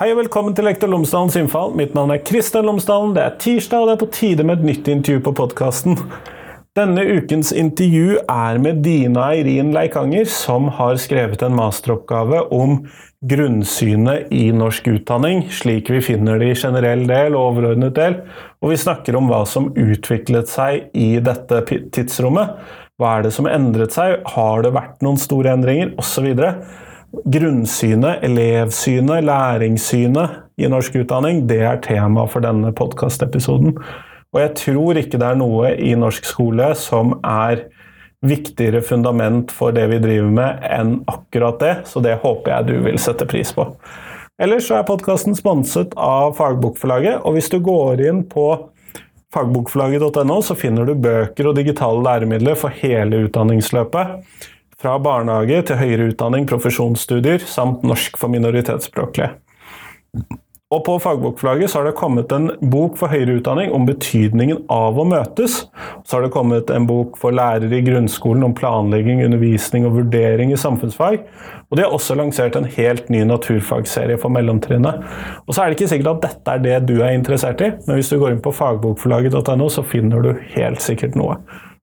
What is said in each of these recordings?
Hei og velkommen til Lektor Lomsdalens innfall. Mitt navn er Kristian Lomsdalen. Det er tirsdag, og det er på tide med et nytt intervju på podkasten. Denne ukens intervju er med Dina Eirin Leikanger, som har skrevet en masteroppgave om grunnsynet i norsk utdanning, slik vi finner det i generell del og overordnet del. Og vi snakker om hva som utviklet seg i dette tidsrommet. Hva er det som endret seg? Har det vært noen store endringer? Osv grunnsynet, elevsynet, læringssynet i norsk utdanning, det er tema for denne podkastepisoden. Og jeg tror ikke det er noe i norsk skole som er viktigere fundament for det vi driver med, enn akkurat det, så det håper jeg du vil sette pris på. Ellers så er podkasten sponset av Fagbokforlaget, og hvis du går inn på fagbokforlaget.no, så finner du bøker og digitale læremidler for hele utdanningsløpet. Fra barnehage til høyere utdanning, profesjonsstudier samt norsk for minoritetsspråklige. Og på Fagbokforlaget så har det kommet en bok for høyere utdanning om betydningen av å møtes. Så har det kommet en bok for lærere i grunnskolen om planlegging, undervisning og vurdering i samfunnsfag. Og de har også lansert en helt ny naturfagserie for mellomtrinnet. Og så er det ikke sikkert at dette er det du er interessert i, men hvis du går inn på fagbokforlaget.no, så finner du helt sikkert noe.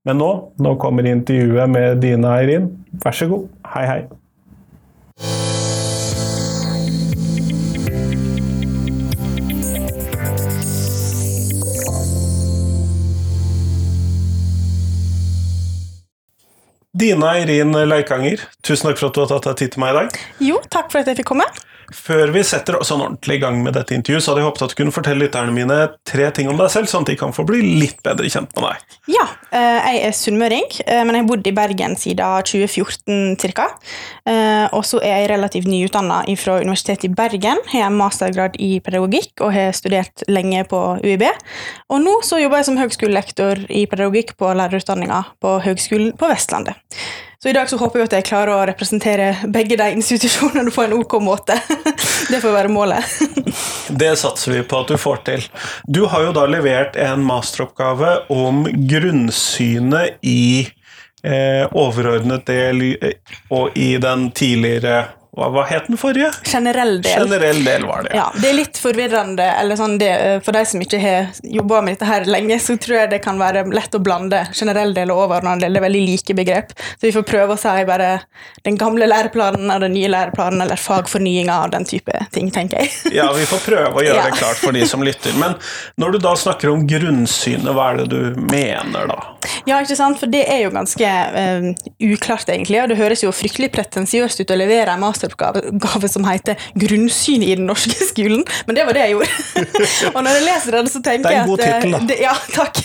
Men nå, nå kommer intervjuet med Dina Eirin. Vær så god. Hei, hei. Dina Eirin Leikanger, tusen takk for at du har tatt deg tid til meg i dag. Jo, takk for at jeg fikk komme. Før vi setter sånn ordentlig i gang med dette intervjuet, så hadde jeg håpet at du kunne fortelle lytterne mine tre ting om deg selv, sånn at de kan få bli litt bedre kjent med deg. Ja, eh, jeg er sunnmøring, eh, men jeg har bodd i Bergen siden 2014 ca. Eh, og så er jeg relativt nyutdanna fra Universitetet i Bergen. Jeg har mastergrad i pedagogikk og har studert lenge på UiB. Og nå så jobber jeg som høgskolelektor i pedagogikk på lærerutdanninga på Høgskolen på Vestlandet. Så i dag så håper jeg at jeg klarer å representere begge de institusjonene på en ok måte. Det får være målet. Det satser vi på at du får til. Du har jo da levert en masteroppgave om grunnsynet i eh, overordnet del og i den tidligere hva, hva het den forrige? Generell del. Generell del var det. Ja, Det er litt forvirrende. eller sånn det, For de som ikke har jobba med dette her lenge, så tror jeg det kan være lett å blande generell del og overordnet del. Det er veldig like begrep. Så vi får prøve å si bare den gamle læreplanen og den nye læreplanen, eller fagfornyinga og den type ting, tenker jeg. ja, vi får prøve å gjøre ja. det klart for de som lytter. Men når du da snakker om grunnsynet, hva er det du mener da? Ja, ikke sant? For det er jo ganske uh, uklart, egentlig. Og det høres jo fryktelig pretensiøst ut å levere en master masteroppgave som heter 'Grunnsyn i den norske skolen'. Men det var det jeg gjorde. og når jeg leser den, så tenker jeg at Det er en god tittel, da. Ja, takk.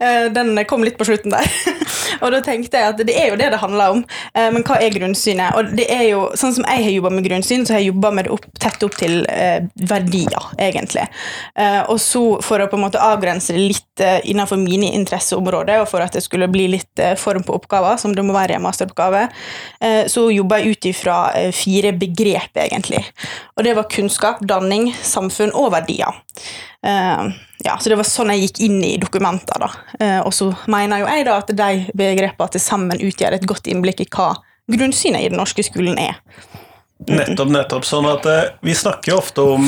Eh, den kom litt på slutten der. og da tenkte jeg at det er jo det det handler om. Eh, men hva er grunnsynet? Og det er jo, sånn som jeg har jobba med grunnsyn, så har jeg jobba med det opp, tett opp til eh, verdier, egentlig. Eh, og så for å på en måte avgrense det litt eh, innenfor mine interesseområder, og for at det skulle bli litt eh, form på oppgaver, som det må være i en masteroppgave, så jobber jeg ut ifra fire fire begrep, egentlig. Og det var kunnskap, danning, samfunn og verdier. Uh, ja, så det var sånn jeg gikk inn i dokumenter. da. Uh, og så mener jo jeg da at de begrepene til sammen utgjør et godt innblikk i hva grunnsynet i den norske skolen er. Nettopp, nettopp. Sånn at eh, Vi snakker jo ofte om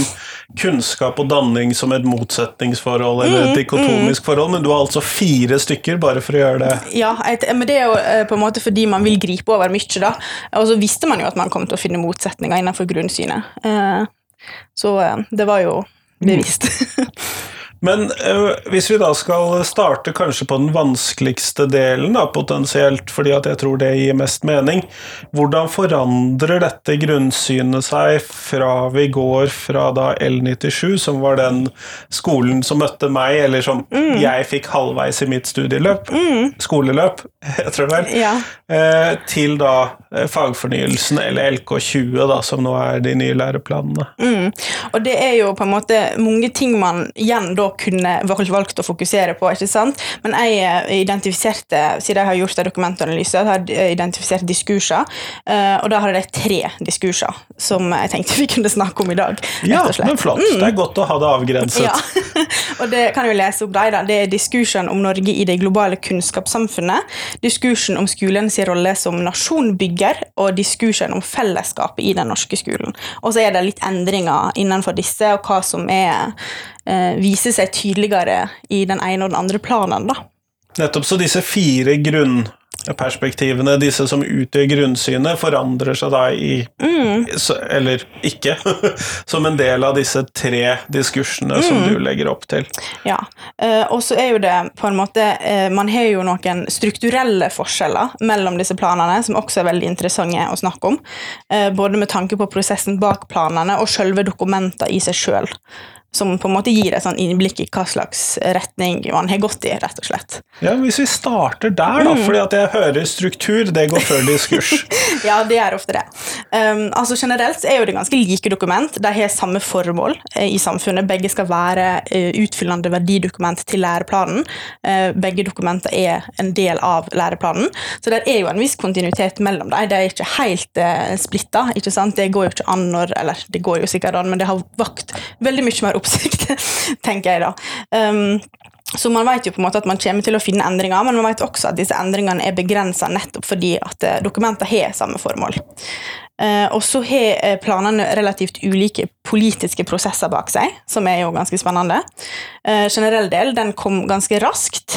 kunnskap og danning som et motsetningsforhold eller et mm, dikotomisk mm. forhold, men du har altså fire stykker bare for å gjøre det? Ja, men det er jo eh, på en måte fordi man vil gripe over mye, da. Og så visste man jo at man kom til å finne motsetninger innenfor grunnsynet. Eh, så eh, det var jo bevisst. Men øh, hvis vi da skal starte kanskje på den vanskeligste delen, da, potensielt, fordi at jeg tror det gir mest mening, hvordan forandrer dette grunnsynet seg fra vi går fra da L97, som var den skolen som møtte meg, eller som mm. jeg fikk halvveis i mitt studieløp, mm. skoleløp, heter det vel, ja. øh, til da øh, fagfornyelsen, eller LK20, da, som nå er de nye læreplanene. Mm. Og det er jo på en måte mange ting man igjen da da kunne valgt å fokusere på. ikke sant? Men jeg eh, identifiserte, siden jeg har gjort en dokumentanalyse, har jeg identifisert diskurser. eh, Og da har jeg tre diskurser som jeg tenkte vi kunne snakke om i dag. Ja, men flott. Det er godt å ha det avgrenset. Ja, og det kan jeg jo lese opp deg da. Det er diskursen om Norge i det globale kunnskapssamfunnet, diskursen om skolens rolle som nasjonbygger, og diskursen om fellesskapet i den norske skolen. Og så er det litt endringer innenfor disse, og hva som er, eh, viser seg tydeligere i den ene og den andre planen. da. Nettopp så disse fire grunnperspektivene, disse som utgjør grunnsynet, forandrer seg da i Mm. så, Eller ikke. som en del av disse tre diskursene som Mm. du legger opp til. Ja, eh, og så er jo det på en måte eh, Man har jo noen strukturelle forskjeller mellom disse planene, som også er veldig interessante å snakke om. Eh, både med tanke på prosessen bak planene og selve dokumentene i seg sjøl. Som på en måte gir et sånn innblikk i hva slags retning man har gått i, rett og slett. Ja, Hvis vi starter der, da, Mm. fordi at jeg hører struktur, det går før diskurs. Ja, det er ofte det. Um, altså Generelt er jo det ganske like dokument. De har samme formål eh, i samfunnet. Begge skal være eh, utfyllende verdidokument til læreplanen. Eh, begge dokumenter er en del av læreplanen. Så det er jo en viss kontinuitet mellom dem. De er ikke helt uh, splitta. Ikke sant? Det går jo ikke an når Eller det går jo sikkert an, men det har vakt veldig mye mer oppsikt, tenker jeg da. Um, så man vet jo på en måte at man kommer til å finne endringer, men man vet også at disse endringene er begrensa nettopp fordi at eh, dokumenter har samme formål. Eh, og så har eh, planene relativt ulike politiske prosesser bak seg, som er jo ganske spennende. Eh, generell del den kom ganske raskt,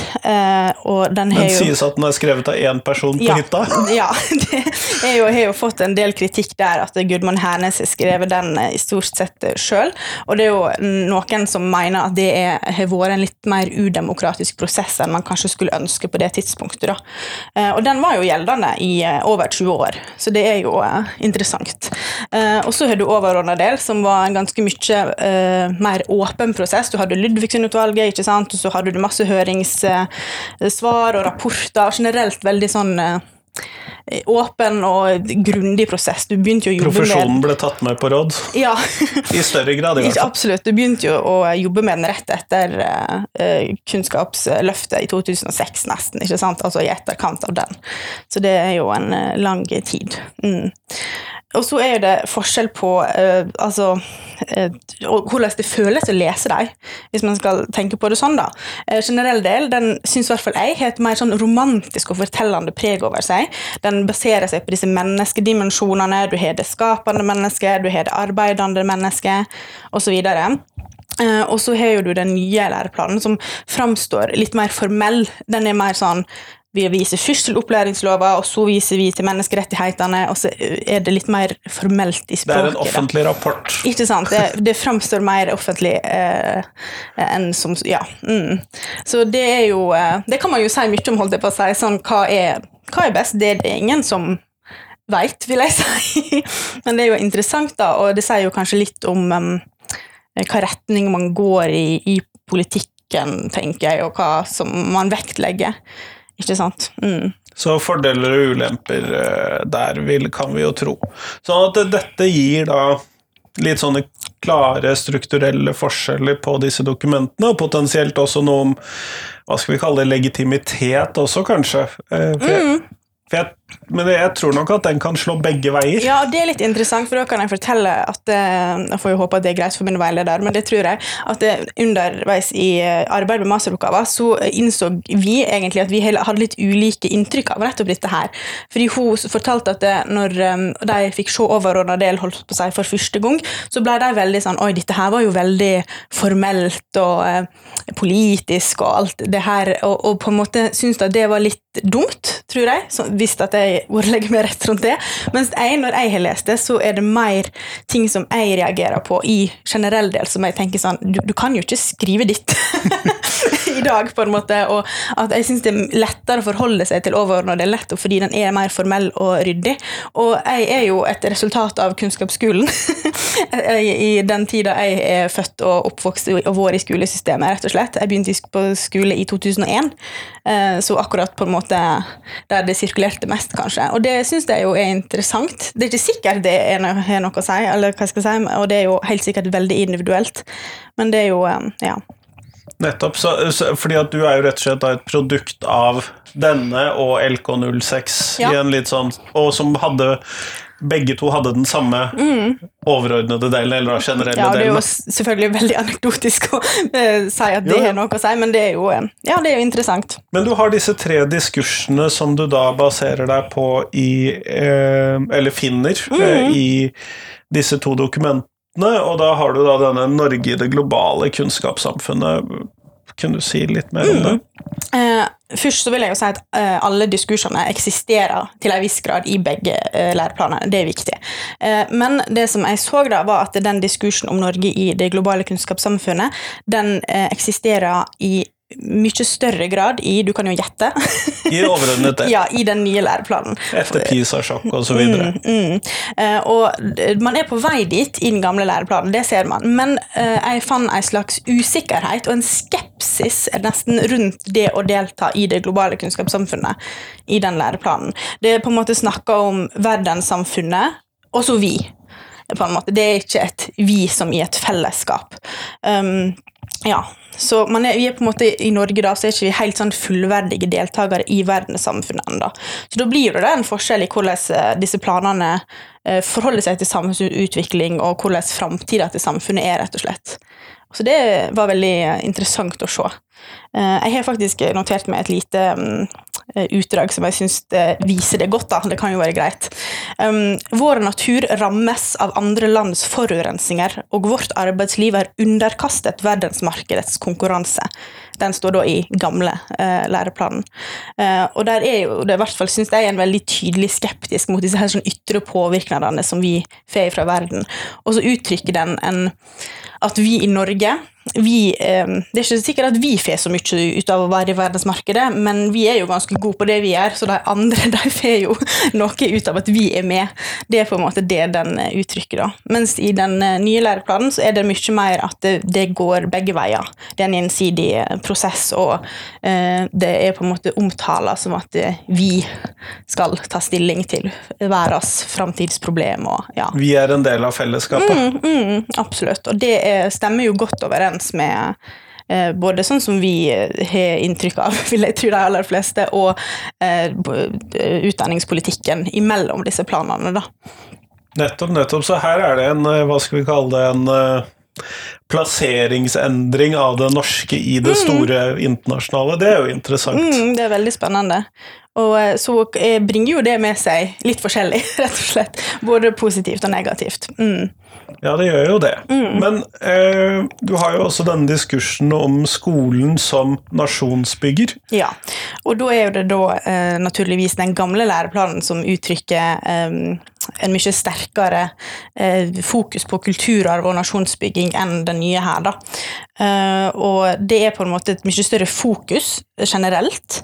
og den har Den jo sies at den er skrevet av én person på ja, hytta. ja, det er jo, har jo fått en del kritikk der at Gudmund Hernes har skrevet den i stort sett sjøl. Og det er jo noen som mener at det er, har vært en litt mer udemokratisk prosess enn man kanskje skulle ønske på det tidspunktet. Da. Og den var jo gjeldende i over 20 år, så det er jo eh, interessant. Eh, Og så har du overordna del, som var en ganske mye eh, mer åpen prosess. Du hadde Ludvigsen-utvalget, ikke sant, og så hadde du masse høringssvar og rapporter. Generelt veldig sånn eh, åpen og grundig prosess. Du begynte jo å jobbe Profesjonen med ble tatt med på råd. ja, I større grad, i hvert fall. absolutt. Du begynte jo å jobbe med den rett etter eh, eh, Kunnskapsløftet i 2006, nesten. ikke sant? Altså i etterkant av den. Så det er jo en uh, lang tid. Mm. Og så er det forskjell på uh, altså, uh, hvordan det føles å lese dem, hvis man skal tenke på det sånn. da. Uh, generell del den syns i hvert fall jeg har et mer sånn romantisk og fortellende preg over seg. Den baserer seg på disse menneskedimensjonene. Du har det skapende mennesket, du har det arbeidende mennesket, osv. Og så har du den nye læreplanen, som framstår litt mer formell. Den er mer sånn vi viser først til opplæringslova, og så viser vi til menneskerettighetene, og så er det litt mer formelt i språket. Det er en offentlig rapport. Ikke sant? Det, det framstår mer offentlig eh, enn som Ja. Mm. Så det er jo eh, Det kan man jo si mye om, holdt jeg på å si. Sånn, hva, er, hva er best? Det er det ingen som veit, vil jeg si. Men det er jo interessant, da, og det sier jo kanskje litt om um, hva retning man går i i politikken, tenker jeg, og hva som man vektlegger. Ikke sant? Mm. Så fordeler og ulemper eh, der vil, kan vi jo tro. Sånn at dette gir da litt sånne klare strukturelle forskjeller på disse dokumentene, og potensielt også noe om hva skal vi kalle det, legitimitet også, kanskje. Eh, For jeg, for jeg, men jeg tror nok at den kan slå begge veier. Ja, det er litt interessant, for da kan jeg fortelle at eh, Jeg får jo håpe at det er greit for min veileder, men det tror jeg. At det, underveis i eh, arbeidet med masteroppgaven så innså vi egentlig at vi hadde litt ulike inntrykk av nettopp dette her. Fordi hun fortalte at det, når eh, de fikk se overordna del holdt på seg for første gang, så ble de veldig sånn Oi, dette her var jo veldig formelt og eh, politisk og alt det her, og, og på en måte syntes at det var litt dumt, tror jeg. Så, hvis at jeg burde legge meg rett rundt det. Mens jeg, når jeg har lest det, så er det mer ting som jeg reagerer på i generell del, som jeg tenker sånn Du, du kan jo ikke skrive ditt i dag, på en måte. Og at jeg syns det er lettere å forholde seg til overordna del nettopp fordi den er mer formell og ryddig. Og jeg er jo et resultat av kunnskapsskolen. I den tida jeg er født og oppvokst og vært i skolesystemet, rett og slett. Jeg begynte på skole i 2001, eh, så akkurat på en måte der det sirkulerte mest, kanskje. Og det syns jeg jo er interessant. Det er ikke sikkert det er har noe å si, eller hva jeg skal si, og det er jo helt sikkert veldig individuelt, men det er jo eh, Ja. Nettopp. Så, så, fordi at du er jo rett og slett et produkt av denne og LK06 Ja. i en litt sånn Og som hadde Begge to hadde den samme overordnede delen, eller da generelle delen. Ja, det er jo selvfølgelig veldig anekdotisk å eh, si at det har noe å si, men det er jo, eh, ja, det er jo interessant. Men du har disse tre diskursene som du da baserer deg på i eh, Eller finner eh, Mhm. i disse to dokumentene, og da har du da denne Norge i det globale kunnskapssamfunnet. Kunne du si litt mer om det? Uh, først så vil jeg jo si at uh, alle diskursene eksisterer til en viss grad i begge uh, læreplanene. Det er viktig. Men det som jeg så da, var at den diskursen om Norge i det globale kunnskapssamfunnet, den eksisterer i mye større grad i Du kan jo gjette. I overordnet det. ja, i den nye læreplanen. Etter PISA-sjokk og så videre. Mm, mm. Uh, og man er på vei dit i den gamle læreplanen, det ser man. Men uh, jeg fant en slags usikkerhet og en skepsis nesten rundt det å delta i det globale kunnskapssamfunnet i den læreplanen. Det er på en måte snakka om verdenssamfunnet, og så vi. På en måte. Det er ikke et vi som i et fellesskap. Um, ja, så er, vi er på en måte I Norge da, så er ikke vi helt sånn fullverdige deltakere i verdenssamfunnet ennå. Så da blir det en forskjell i hvordan eh, disse planene eh, forholder seg til samfunnsutvikling, og hvordan framtida til samfunnet er, rett og slett. Så det var veldig eh, interessant å se. Jeg har faktisk notert meg et lite mm, utdrag som jeg syns viser det godt. da, Det kan jo være greit. Um, vår natur rammes av andre lands forurensninger, og vårt arbeidsliv er underkastet verdensmarkedets konkurranse. Den står da i gamle uh, læreplanen. Uh, og der er jo, det i hvert fall synes jeg en veldig tydelig skeptisk mot disse her sånn ytre påvirkningene som vi får fra verden. Og så uttrykker den en at vi i Norge vi, eh, Det er ikke sikkert at vi får så mye ut av å være i verdensmarkedet, men vi er jo ganske gode på det vi gjør, så de andre de får jo noe ut av at vi er med. Det er på en måte det den eh, uttrykker. da. Mens i den eh, nye læreplanen så er det mye mer at det, det går begge veier. Det er en gjensidig prosess, og eh, det er på en måte omtala som at vi skal ta stilling til verdens framtidsproblem og ja. Vi er en del av fellesskapet. Mm, absolutt. Og det er, stemmer jo godt overens med eh, både sånn som vi eh, har inntrykk av, vil jeg tro de aller fleste, og eh, eh, utdanningspolitikken imellom disse planene, da. Nettopp, nettopp. Så her er det en, eh, hva skal vi kalle det, en eh, plasseringsendring av det norske i det store internasjonale. Det er jo interessant. Mm, det er veldig spennende. Og eh, så eh, bringer jo det med seg litt forskjellig, rett og slett. Både positivt og negativt. Mm. Ja, det gjør jo det. Men eh, du har jo også denne diskursen om skolen som nasjonsbygger. Ja, og da er jo det da eh, naturligvis den gamle læreplanen som uttrykker eh, en mye sterkere eh, fokus på kulturarv og nasjonsbygging enn den nye her, da. Eh, og det er på en måte et mye større fokus generelt,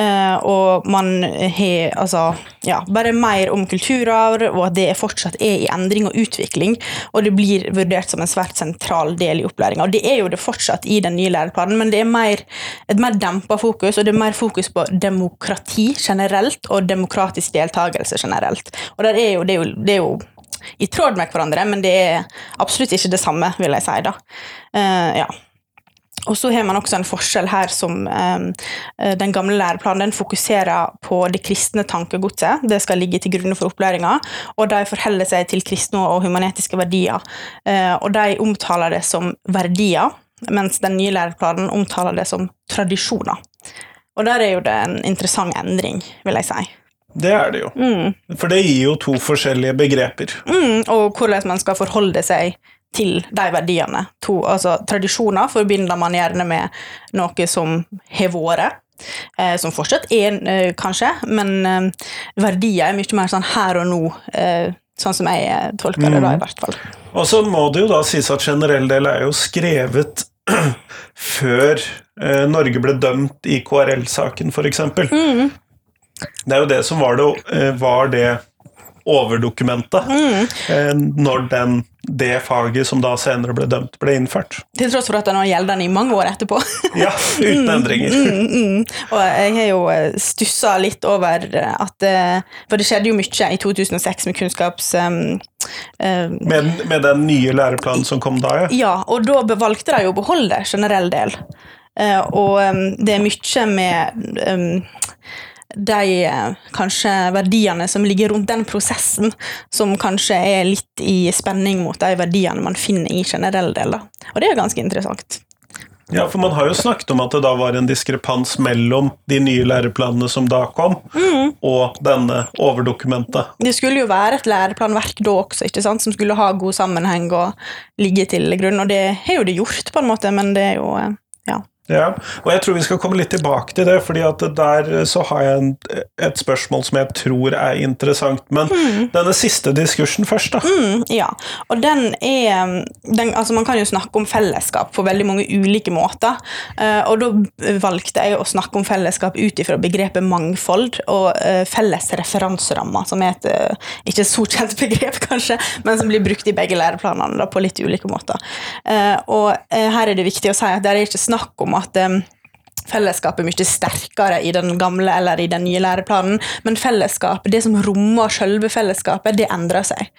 eh, og man har altså ja, bare mer om kulturarv, og at det fortsatt er i endring og utvikling, og det blir vurdert som en svært sentral del i opplæringa. Og det er jo det fortsatt i den nye læreplanen, men det er mer, et mer dempa fokus, og det er mer fokus på demokrati generelt, og demokratisk deltakelse generelt. Og er jo, det, er jo, det er jo i tråd med hverandre, men det er absolutt ikke det samme, vil jeg si, da. Uh, ja. Og så har man også en forskjell her som um, den gamle læreplanen den fokuserer på det kristne tankegodset. Det skal ligge til grunn for opplæringa, og de forholder seg til kristne og humanetiske verdier. Uh, og de omtaler det som verdier, mens den nye læreplanen omtaler det som tradisjoner. Og der er jo det en interessant endring, vil jeg si. Det er det jo. For det gir jo to forskjellige begreper. Mm, og hvordan man skal forholde seg til de verdiene. To, altså, tradisjoner forbinder man gjerne med noe som har vært. Eh, som fortsatt er, eh, kanskje, men eh, verdier er mye mer sånn her og nå. Eh, sånn som jeg eh, tolker det, da, i hvert fall. Og så må det jo da sies at generell del er jo skrevet før eh, Norge ble dømt i KRL-saken, f.eks. Mm. Det er jo det som var det, eh, var det overdokumentet Mm. når den, det faget som da senere ble dømt, ble innført. Til tross for at den har gjeldende i mange år etterpå. Ja, uten endringer. Mm, mm. Og jeg har jo eh, stussa litt over at For det skjedde jo mye i 2006 med kunnskaps... Um, um, Med, med den nye læreplanen som kom da, ja. Ja, og da valgte de å beholde generell del. Uh, og um, det er mye med em, de eh, kanskje verdiene som ligger rundt den prosessen, som kanskje er litt i spenning mot de verdiene man finner i generell del. Da. Og det er ganske interessant. Ja, for man har jo snakket om at det da var en diskrepans mellom de nye læreplanene som da kom, og denne overdokumentet. Det skulle jo være et læreplanverk da også, ikke sant? som skulle ha god sammenheng og ligge til grunn, og det har jo det gjort, på en måte, men det er jo eh, ja. Ja, og jeg tror vi skal komme litt tilbake til det, fordi at der så har jeg en, et spørsmål som jeg tror er interessant. Men denne siste diskursen først, da. Mm, ja, og den er den, altså Man kan jo snakke om fellesskap på veldig mange ulike måter. eh, og da valgte jeg å snakke om fellesskap ut ifra begrepet mangfold og eh, felles referanserammer, som er et eh, ikke så kjent begrep, kanskje, men som blir brukt i begge læreplanene da, på litt ulike måter. Eh, og eh, her er det viktig å si at det er ikke snakk om at eh, Fellesskapet er mye sterkere i den gamle eller i den nye læreplanen, men fellesskap, det som rommer selve fellesskapet, det endrer seg.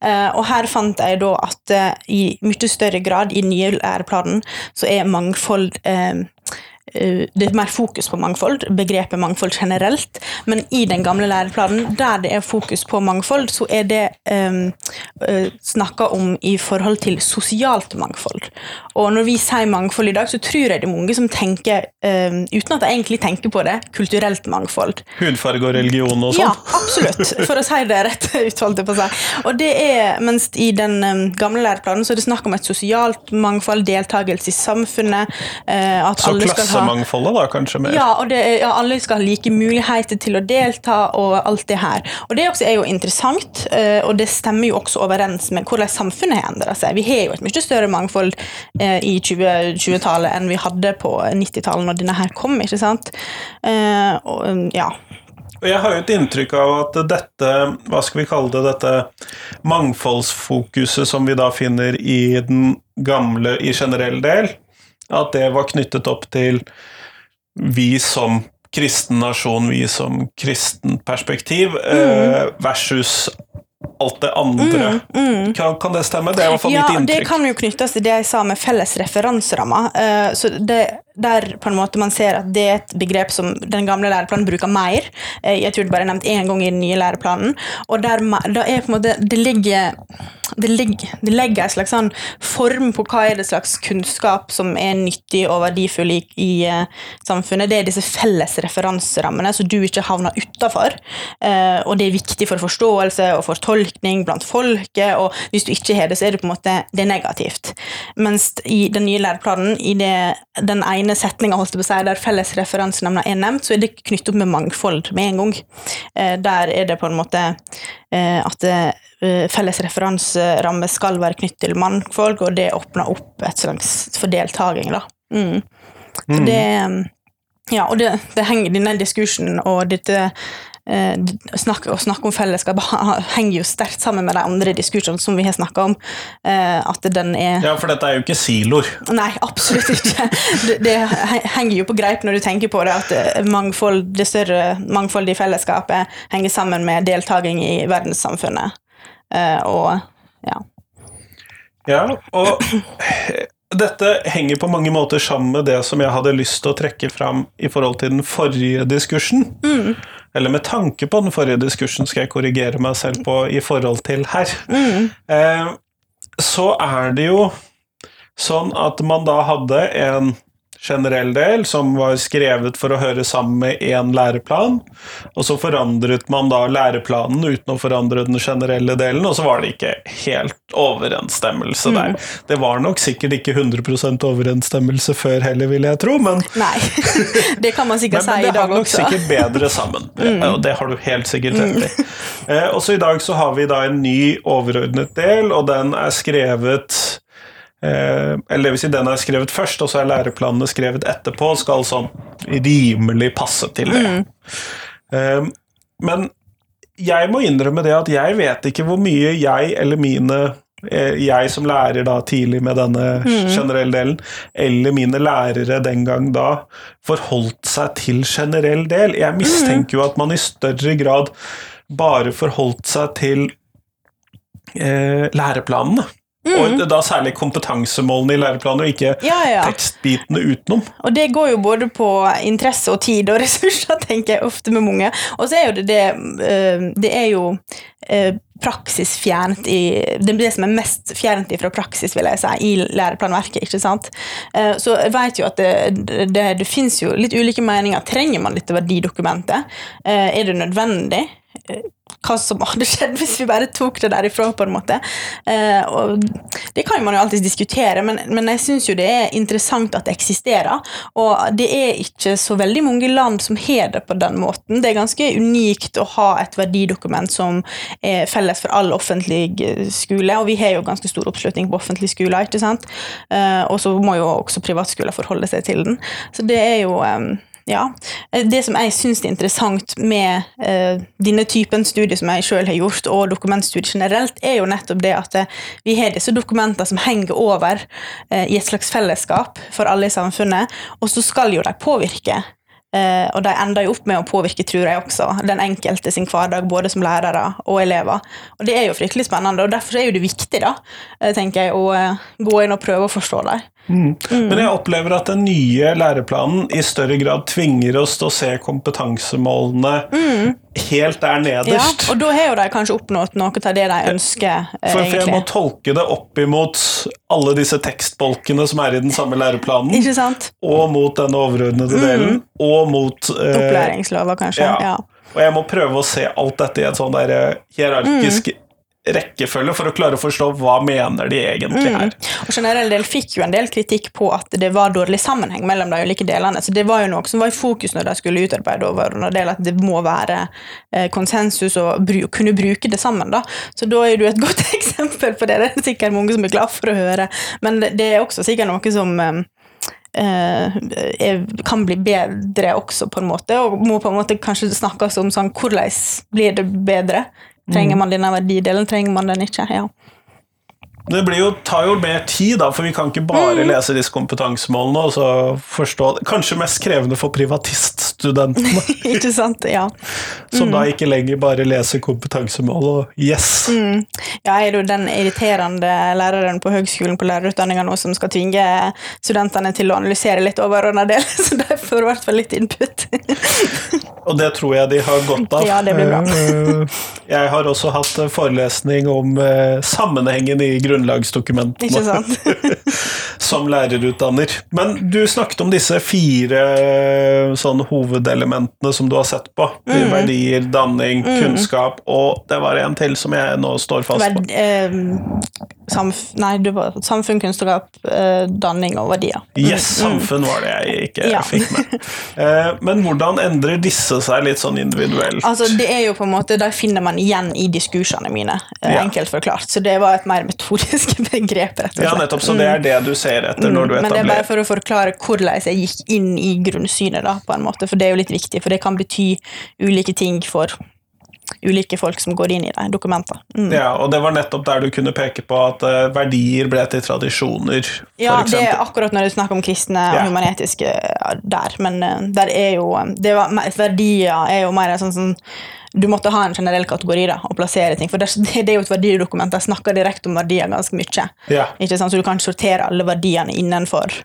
Eh, og her fant jeg da at eh, i mye større grad i den nye læreplanen så er mangfold eh, det er mer fokus på mangfold, begrepet mangfold generelt, men i den gamle læreplanen, der det er fokus på mangfold, så er det um, snakka om i forhold til sosialt mangfold. Og når vi sier mangfold i dag, så tror jeg det er mange som tenker, um, uten at de egentlig tenker på det, kulturelt mangfold. Hudfarge og religion og sånn. Ja, absolutt, for å si det rett ut. holdt jeg på å si. Og det er, mens i den um, gamle læreplanen så er det snakk om et sosialt mangfold, deltakelse i samfunnet. uh, at Så alle skal ha klassemangfoldet, da, kanskje mer. ja, og det, ja, alle skal ha like muligheter til å delta og alt det her. Og det også er jo interessant, eh, og det stemmer jo også overens med hvordan samfunnet har endra seg. Vi har jo et mye større mangfold eh, i 2020-tallet enn vi hadde på 90-tallet når denne her kom, ikke sant? Eh, og, um, ja. Jeg har jo et inntrykk av at dette, hva skal vi kalle det, dette mangfoldsfokuset som vi da finner i den gamle, i generell del, at det var knyttet opp til vi som kristen nasjon, vi som kristen perspektiv, mm. versus alt det andre. Kan, kan det stemme? Det er i hvert fall Mm. ja, mitt det kan jo knyttes til det jeg sa med felles referanserammer. Eh, så det, der på en måte man ser at det er et begrep som den gamle læreplanen bruker mer. Eh, jeg tror det bare er nevnt én gang i den nye læreplanen. Og der, da er på en måte Det ligger det legger, det legger en slags sånn form på hva er det slags kunnskap som er nyttig og verdifull i, i eh, samfunnet. Det er disse felles referanserammene, så du ikke havner utafor. Eh, og det er viktig for forståelse og fortolkning blant folket, og hvis du ikke har det, så er det på en måte det er negativt. Mens i den nye læreplanen, i det, den ene setninga der felles referansenavner er nevnt, så er det knyttet opp med mangfold med en gang. Eh, der er det på en måte at eh, felles referanseramme skal være knyttet til mannfolk, og det åpner opp et slags for deltaking, da. Mm. Så det Ja, og det, det henger denne diskursen og dette eh, snakk, å snakke om fellesskap henger jo sterkt sammen med de andre diskursene som vi har snakka om. eh, at den er Ja, for dette er jo ikke siloer. Nei, absolutt ikke. Det, det henger jo på greip når du tenker på det, at eh, mangfold, det større mangfoldet i fellesskapet henger sammen med deltaking i verdenssamfunnet. Eh, og ja. Ja, og dette henger på mange måter sammen med det som jeg hadde lyst til å trekke fram i forhold til den forrige diskursen. Eller med tanke på den forrige diskursen, skal jeg korrigere meg selv på i forhold til her. Eh, så er det jo sånn at man da hadde en generell del som var skrevet for å høre sammen med én læreplan, og så forandret man da læreplanen uten å forandre den generelle delen, og så var det ikke helt overensstemmelse der. Det var nok sikkert ikke 100% overensstemmelse før heller, vil jeg tro, men Nei. det kan man sikkert men, men også. Men det dag hang nok sikkert bedre sammen. Og det har du helt sikkert rett i. Eh, også i dag så har vi da en ny overordnet del, og den er skrevet eh, Eller vil si, den er skrevet først, og så er læreplanene skrevet etterpå, skal sånn rimelig passe til det. Eh, men jeg må innrømme det at jeg vet ikke hvor mye jeg eller mine eh, jeg som lærer da tidlig med denne generelle delen, eller mine lærere den gang da, forholdt seg til generell del. Jeg mistenker jo at man i større grad bare forholdt seg til eh, læreplanene. Og da særlig kompetansemålene i læreplaner, og ikke Ja, ja. tekstbitene utenom. Og det går jo både på interesse og tid og ressurser, tenker jeg ofte med mange. Og så er jo det det eh, Det er jo eh, praksis fjernt i Det er det som er mest fjernt fra praksis, vil jeg si, i læreplanverket, ikke sant. Eh, Så jeg vet jo at det, det, det finnes jo litt ulike meninger. Trenger man dette verdidokumentet? Er det nødvendig? Eh, Hva som hadde skjedd hvis vi bare tok det derifra, på en måte. Eh, og det kan man jo alltid diskutere, men, men jeg syns jo det er interessant at det eksisterer. Og det er ikke så veldig mange land som har det på den måten. Det er ganske unikt å ha et verdidokument som er felles for all offentlig skole, og vi har jo ganske stor oppslutning på offentlige skoler, ikke sant. Eh, og så må jo også privatskoler forholde seg til den. Så det er jo eh, ja. Det som jeg syns er interessant med uh, denne typen studier som jeg sjøl har gjort, og dokumentstudier generelt, er jo nettopp det at eh, vi har disse dokumentene som henger over uh, i et slags fellesskap for alle i samfunnet, og så skal jo de påvirke. Uh, og de ender jo opp med å påvirke, tror jeg også, den enkelte sin hverdag, både som lærere og elever. Og det er jo fryktelig spennende, og derfor er jo det viktig, da, eh, tenker jeg, å eh, gå inn og prøve å forstå dem. Men jeg opplever at den nye læreplanen i større grad tvinger oss til å se kompetansemålene helt der nederst. Ja, og da har jo de kanskje oppnådd noe av det de ønsker, eh, For, for jeg må tolke det opp imot alle disse tekstbolkene som er i den samme læreplanen, Ikke sant? og mot den overordnede delen, og mot eh, Opplæringslova, kanskje. ja. Ja. Og jeg må prøve å se alt dette i en sånn der eh, hierarkisk Mm. Rekkefølge for å klare å forstå hva mener de egentlig Mm. her. Og generell del fikk jo en del kritikk på at det var dårlig sammenheng mellom de ulike delene. Så det var jo noe som var i fokus når de skulle utarbeide overordna del, at det må være eh, konsensus og bru kunne bruke det sammen. da. Så da er du et godt eksempel på det. Det er sikkert mange som er glad for å høre. Men det, er også sikkert noe som eh, eh, er, kan bli bedre også, på en måte, og må på en måte kanskje snakkes om sånn hvordan blir det bedre? Trenger man denne verdidelen, trenger man den ikke? Ja. Det blir jo, tar jo mer tid, da, for vi kan ikke bare Mm. lese disse kompetansemålene og så forstå Kanskje mest krevende for privatiststudentene, ikke sant? Ja. som Mm. da ikke lenger bare leser kompetansemål og yes. Ja, jeg er jo den irriterende læreren på høgskolen på lærerutdanninga nå som skal tvinge studentene til å analysere litt overordna del, så de får i hvert fall litt input. Og det tror jeg de har godt av. Ja, det blir bra. Eh, Jeg har også hatt forelesning om eh, sammenhengen i grunnlagsdokumentene. Ikke sant? som lærerutdanner. Men du snakket om disse fire eh, sånn hovedelementene som du har sett på. Mm. Verdier, danning, kunnskap, og det var en til som jeg nå står fast på. Eh, samf nei, var samfunn, kunnskap, eh, danning og verdier. Yes, samfunn var det jeg ikke Ja. fikk med. Eh, Men hvordan endrer disse seg litt sånn individuelt? Altså, det er jo på en måte, De finner man igjen i diskursene mine, eh, Ja. enkelt forklart. Så det var et mer metodisk begrep. rett og slett. Ja, nettopp, så det er det du ser etter når du etablerer Men det er bare for å forklare hvordan jeg gikk inn i grunnsynet, da, på en måte, for det er jo litt viktig, for det kan bety ulike ting for ulike folk som går inn i de dokumentene. Mm. Ja, og det var nettopp der du kunne peke på at uh, verdier ble til tradisjoner, Ja, det er akkurat når du snakker om kristne og og humanetiske ja, der, men uh, der er jo det var, Verdier er jo mer sånn som du måtte ha en generell kategori da, og plassere ting. For det, det er jo et verdidokument. De snakker direkte om verdier ganske mye. Ja, Ikke sant? Så du kan sortere alle verdiene innenfor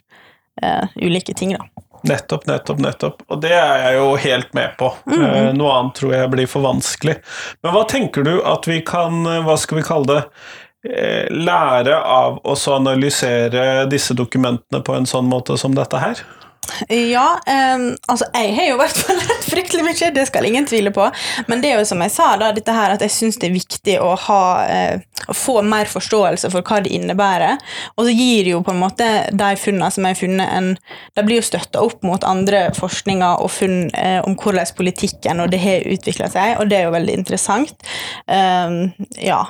uh, ulike ting. da. nettopp, nettopp, nettopp. Og det er jeg jo helt med på. Eh, Noe annet tror jeg blir for vanskelig. Men hva tenker du at vi kan, eh, hva skal vi kalle det, lære av å analysere disse dokumentene på en sånn måte som dette her? Ja, um, altså jeg har jo i hvert fall lært fryktelig mye, det skal ingen tvile på. Men det er jo som jeg sa, da, dette her at jeg syns det er viktig å, ha, uh, å få mer forståelse for hva det innebærer. Og så gir jo på en måte de funnene som jeg har funnet, en De blir jo støtta opp mot andre forskninger og funn uh, om hvordan politikken og det har utvikla seg, og det er jo veldig interessant. Um, ja.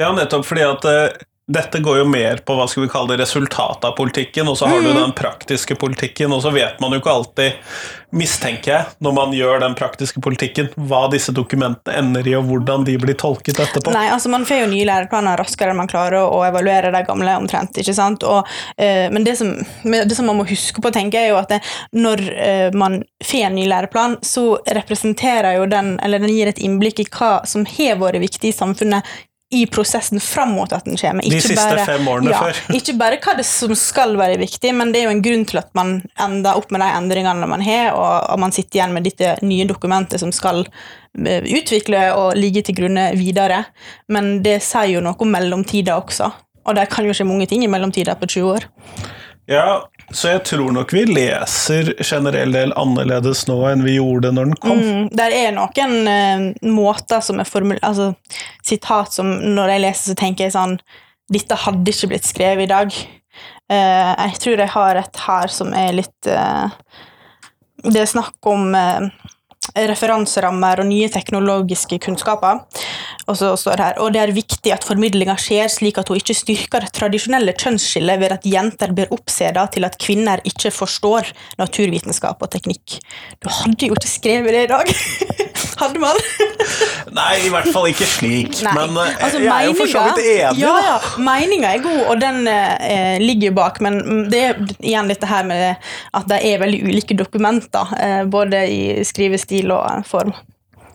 Ja, nettopp fordi at eh, dette går jo mer på hva skal vi kalle det, resultatet av politikken, og så har du den praktiske politikken, og så vet man jo ikke alltid, mistenker jeg, når man gjør den praktiske politikken, hva disse dokumentene ender i, og hvordan de blir tolket etterpå. Nei, altså Man får jo nye læreplaner raskere enn man klarer å evaluere de gamle omtrent. ikke sant? Og, øh, men det som, det som man må huske på, tenker jeg, er jo at det, når øh, man får en ny læreplan, så representerer jo den, eller den gir et innblikk i hva som har vært viktig i samfunnet i prosessen fram mot at den kommer. De siste fem årene ja, før. Ikke bare hva det som skal være viktig, men det er jo en grunn til at man ender opp med de endringene man har, og, og man sitter igjen med dette nye dokumentet som skal eh, utvikle og ligge til grunne videre. Men det sier jo noe om mellomtida også, og det kan jo skje mange ting i mellomtida på 20 år. Ja, så jeg tror nok vi leser generell del annerledes nå enn vi gjorde når den kom. Mm, der er noen uh, måter som er formulert Altså sitat som når jeg leser, så tenker jeg sånn Dette hadde ikke blitt skrevet i dag. Uh, jeg tror jeg har et her som er litt uh, Det er snakk om eh, referanserammer og nye teknologiske kunnskaper. Og så står det her, og det er viktig at formidlinga skjer slik at hun ikke styrker det tradisjonelle kjønnsskillet ved at jenter blir oppseda til at kvinner ikke forstår naturvitenskap og teknikk. Du hadde jo ikke skrevet det i dag! hadde man? Nei, i hvert fall ikke slik. Nei. Men eh, Altså, jeg er jo for så vidt enig. Ja, ja, meninga er god, og den eh, ligger jo bak, men det er igjen dette her med at det er veldig ulike dokumenter, eh, både i skrivestil og form.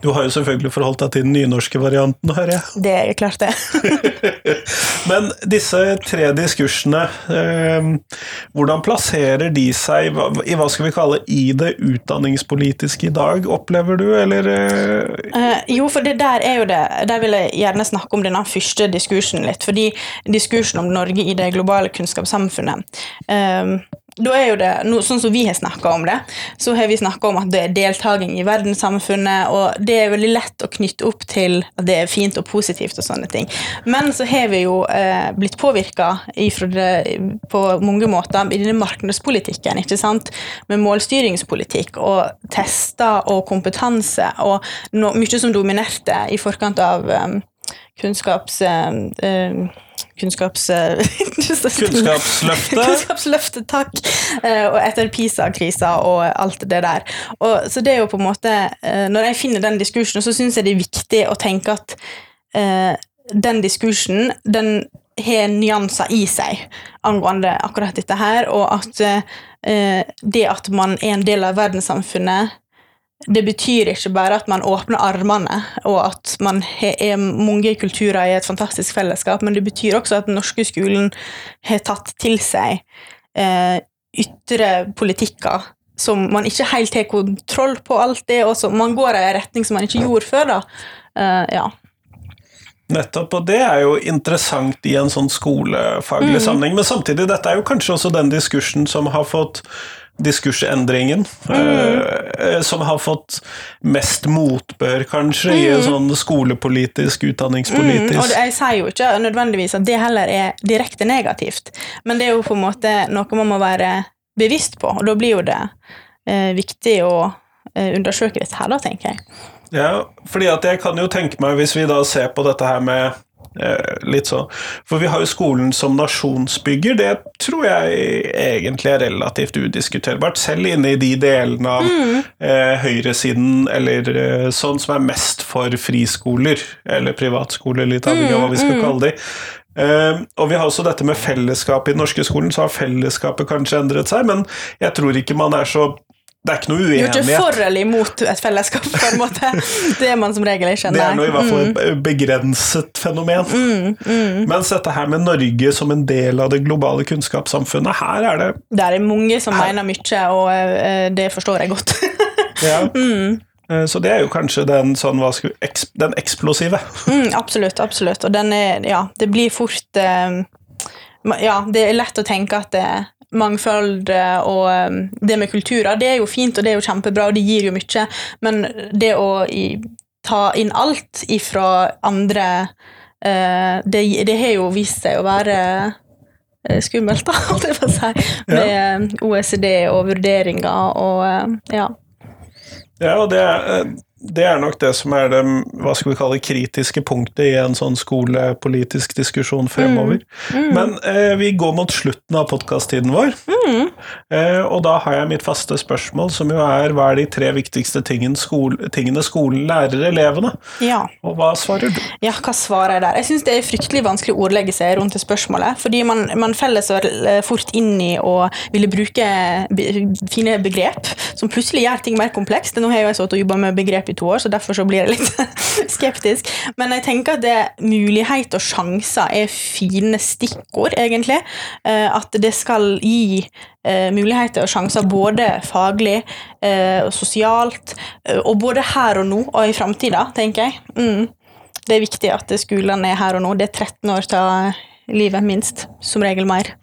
Du har jo selvfølgelig forholdt deg til den nynorske varianten, hører jeg. Det er klart, det. Men disse tre diskursene, eh, hvordan plasserer de seg i hva skal vi kalle i det utdanningspolitiske i dag, opplever du, eller eh, Eh, jo, for det der er jo det Der vil jeg gjerne snakke om denne første diskursen litt. Fordi diskursen om Norge i det globale kunnskapssamfunnet eh, da er jo det, no, Sånn som vi har snakka om det, så har vi snakka om at det er deltaking i verdenssamfunnet, og det er veldig lett å knytte opp til at det er fint og positivt og sånne ting. Men så har vi jo eh, blitt påvirka på mange måter i denne markedspolitikken, ikke sant? med målstyringspolitikk og tester og kompetanse, og no, mye som dominerte i forkant av um, kunnskaps... Um, eh, Kunnskaps... Kunnskapsløftet? Kunnskapsløftet, takk. Eh, og etter PISA-krisa og alt det der. Og, så det er jo på en måte eh, Når jeg finner den diskursen, så syns jeg det er viktig å tenke at uh, den diskursen, den har nyanser i seg angående akkurat dette her, og at uh, det at man er en del av verdenssamfunnet det betyr ikke bare at man åpner armene, og at man er mange kulturer i et fantastisk fellesskap, men det betyr også at den norske skolen har tatt til seg eh, ytre politikker som man ikke helt har kontroll på alt det, og som man går i en retning som man ikke gjorde før. da. Eh, ja. Nettopp, og det er jo interessant i en sånn skolefaglig sammenheng. Men samtidig, dette er jo kanskje også den diskursen som har fått diskursendringen. eh, som har fått mest motbør, kanskje, i en sånn skolepolitisk, Mm, utdanningspolitisk og jeg sier jo ikke nødvendigvis at det heller er direkte negativt, men det er jo på en måte noe man må være bevisst på, og da blir jo det eh, viktig å eh, undersøke dette her, da, tenker jeg. Ja, fordi at jeg kan jo tenke meg, hvis vi da ser på dette her med litt sånn For vi har jo skolen som nasjonsbygger, det tror jeg egentlig er relativt udiskuterbart, selv inne i de delene av eh, høyresiden eller eh, sånn som er mest for friskoler, eller privatskoler, litt avhengig av hva vi skal kalle de. Uh, og vi har også dette med fellesskapet i den norske skolen, så har fellesskapet kanskje endret seg, men jeg tror ikke man er så Det er ikke noe Du er ikke for eller imot et fellesskap, på en måte. Det er man som regel ikke. Det er nå i hvert fall Mm. et begrenset fenomen. Mens dette her med Norge som en del av det globale kunnskapssamfunnet, her er det Det er mange som Her- mener mye, og eh, det forstår jeg godt. ja. Mm. Eh, Så det er jo kanskje den, sånn, skal, den eksplosive. Mm, absolutt, absolutt. Og den er Ja, det blir fort eh, Ja, det er lett å tenke at det mangfold eh, og eh, det med kulturer, det er jo fint, og det er jo kjempebra, og det gir jo mye, men det å ta inn alt ifra andre eh, det, det har jo vist seg å være skummelt, da, holdt jeg på å si, med OECD og vurderinger og ja. Ja, og det er, det er nok det som er det hva skal vi kalle, kritiske punktet i en sånn skolepolitisk diskusjon fremover. Men eh, vi går mot slutten av podkast-tiden vår, eh, og da har jeg mitt faste spørsmål, som jo er hva er de tre viktigste tingene, skole, tingene skolen lærer elevene? ja. Og hva svarer du? Ja, hva svarer jeg der? Jeg syns det er fryktelig vanskelig å ordlegge seg rundt det spørsmålet. Fordi man, man feller så eh, fort inn i å ville bruke be fine begrep som plutselig gjør ting mer komplekst. Nå har jeg jo sittet og jobba med begrep i to år, så derfor så blir jeg litt skeptisk. Men jeg tenker at det mulighet og sjanser er fine stikkord, egentlig. Eh, at det skal gi eh, muligheter og sjanser både faglig eh, og sosialt, og både her og nå og i framtida, tenker jeg. Mm. Det er viktig at skolene er her og nå. Det er 13 år til livet, minst. Som regel mer.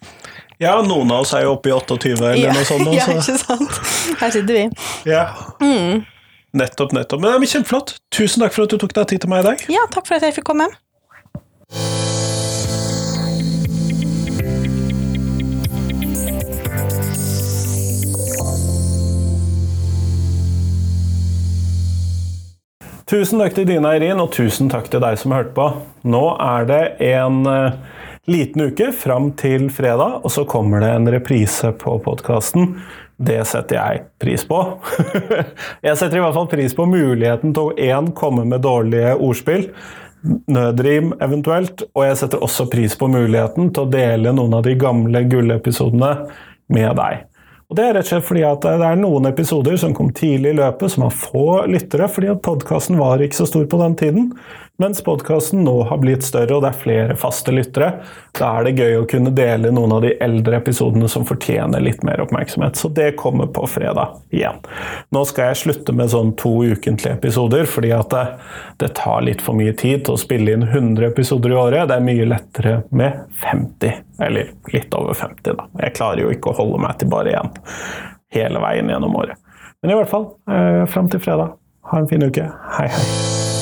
Ja, noen av oss er jo oppe i 28 eller Ja, noe sånt. Også. ja, ikke sant? Her sitter vi. Ja. Nettopp, nettopp. Men det er kjempeflott. Tusen takk for at du tok deg tid til meg i dag. Ja, takk for at jeg fikk komme. Tusen takk til Dina Eirin, og tusen takk til deg som hørte på. Nå er det en eh, liten uke fram til fredag, og så kommer det en reprise på podkasten. Det setter jeg pris på. jeg setter i hvert fall pris på muligheten til å én komme med dårlige ordspill, nødrim eventuelt, og jeg setter også pris på muligheten til å dele noen av de gamle gullepisodene med deg. Og Det er rett og slett fordi at det er noen episoder som kom tidlig i løpet, som har få lyttere, fordi at podkasten var ikke så stor på den tiden. Mens podkasten nå har blitt større, og det er flere faste lyttere. Da er det gøy å kunne dele noen av de eldre episodene som fortjener litt mer oppmerksomhet. Så det kommer på fredag igjen. Nå skal jeg slutte med sånn to ukentlige episoder, fordi at det, det tar litt for mye tid til å spille inn 100 episoder i året. Det er mye lettere med 50, eller litt over 50, da. Jeg klarer jo ikke å holde meg til bare én hele veien gjennom året. Men i hvert fall, eh, fram til fredag. Ha en fin uke. Hei, hei.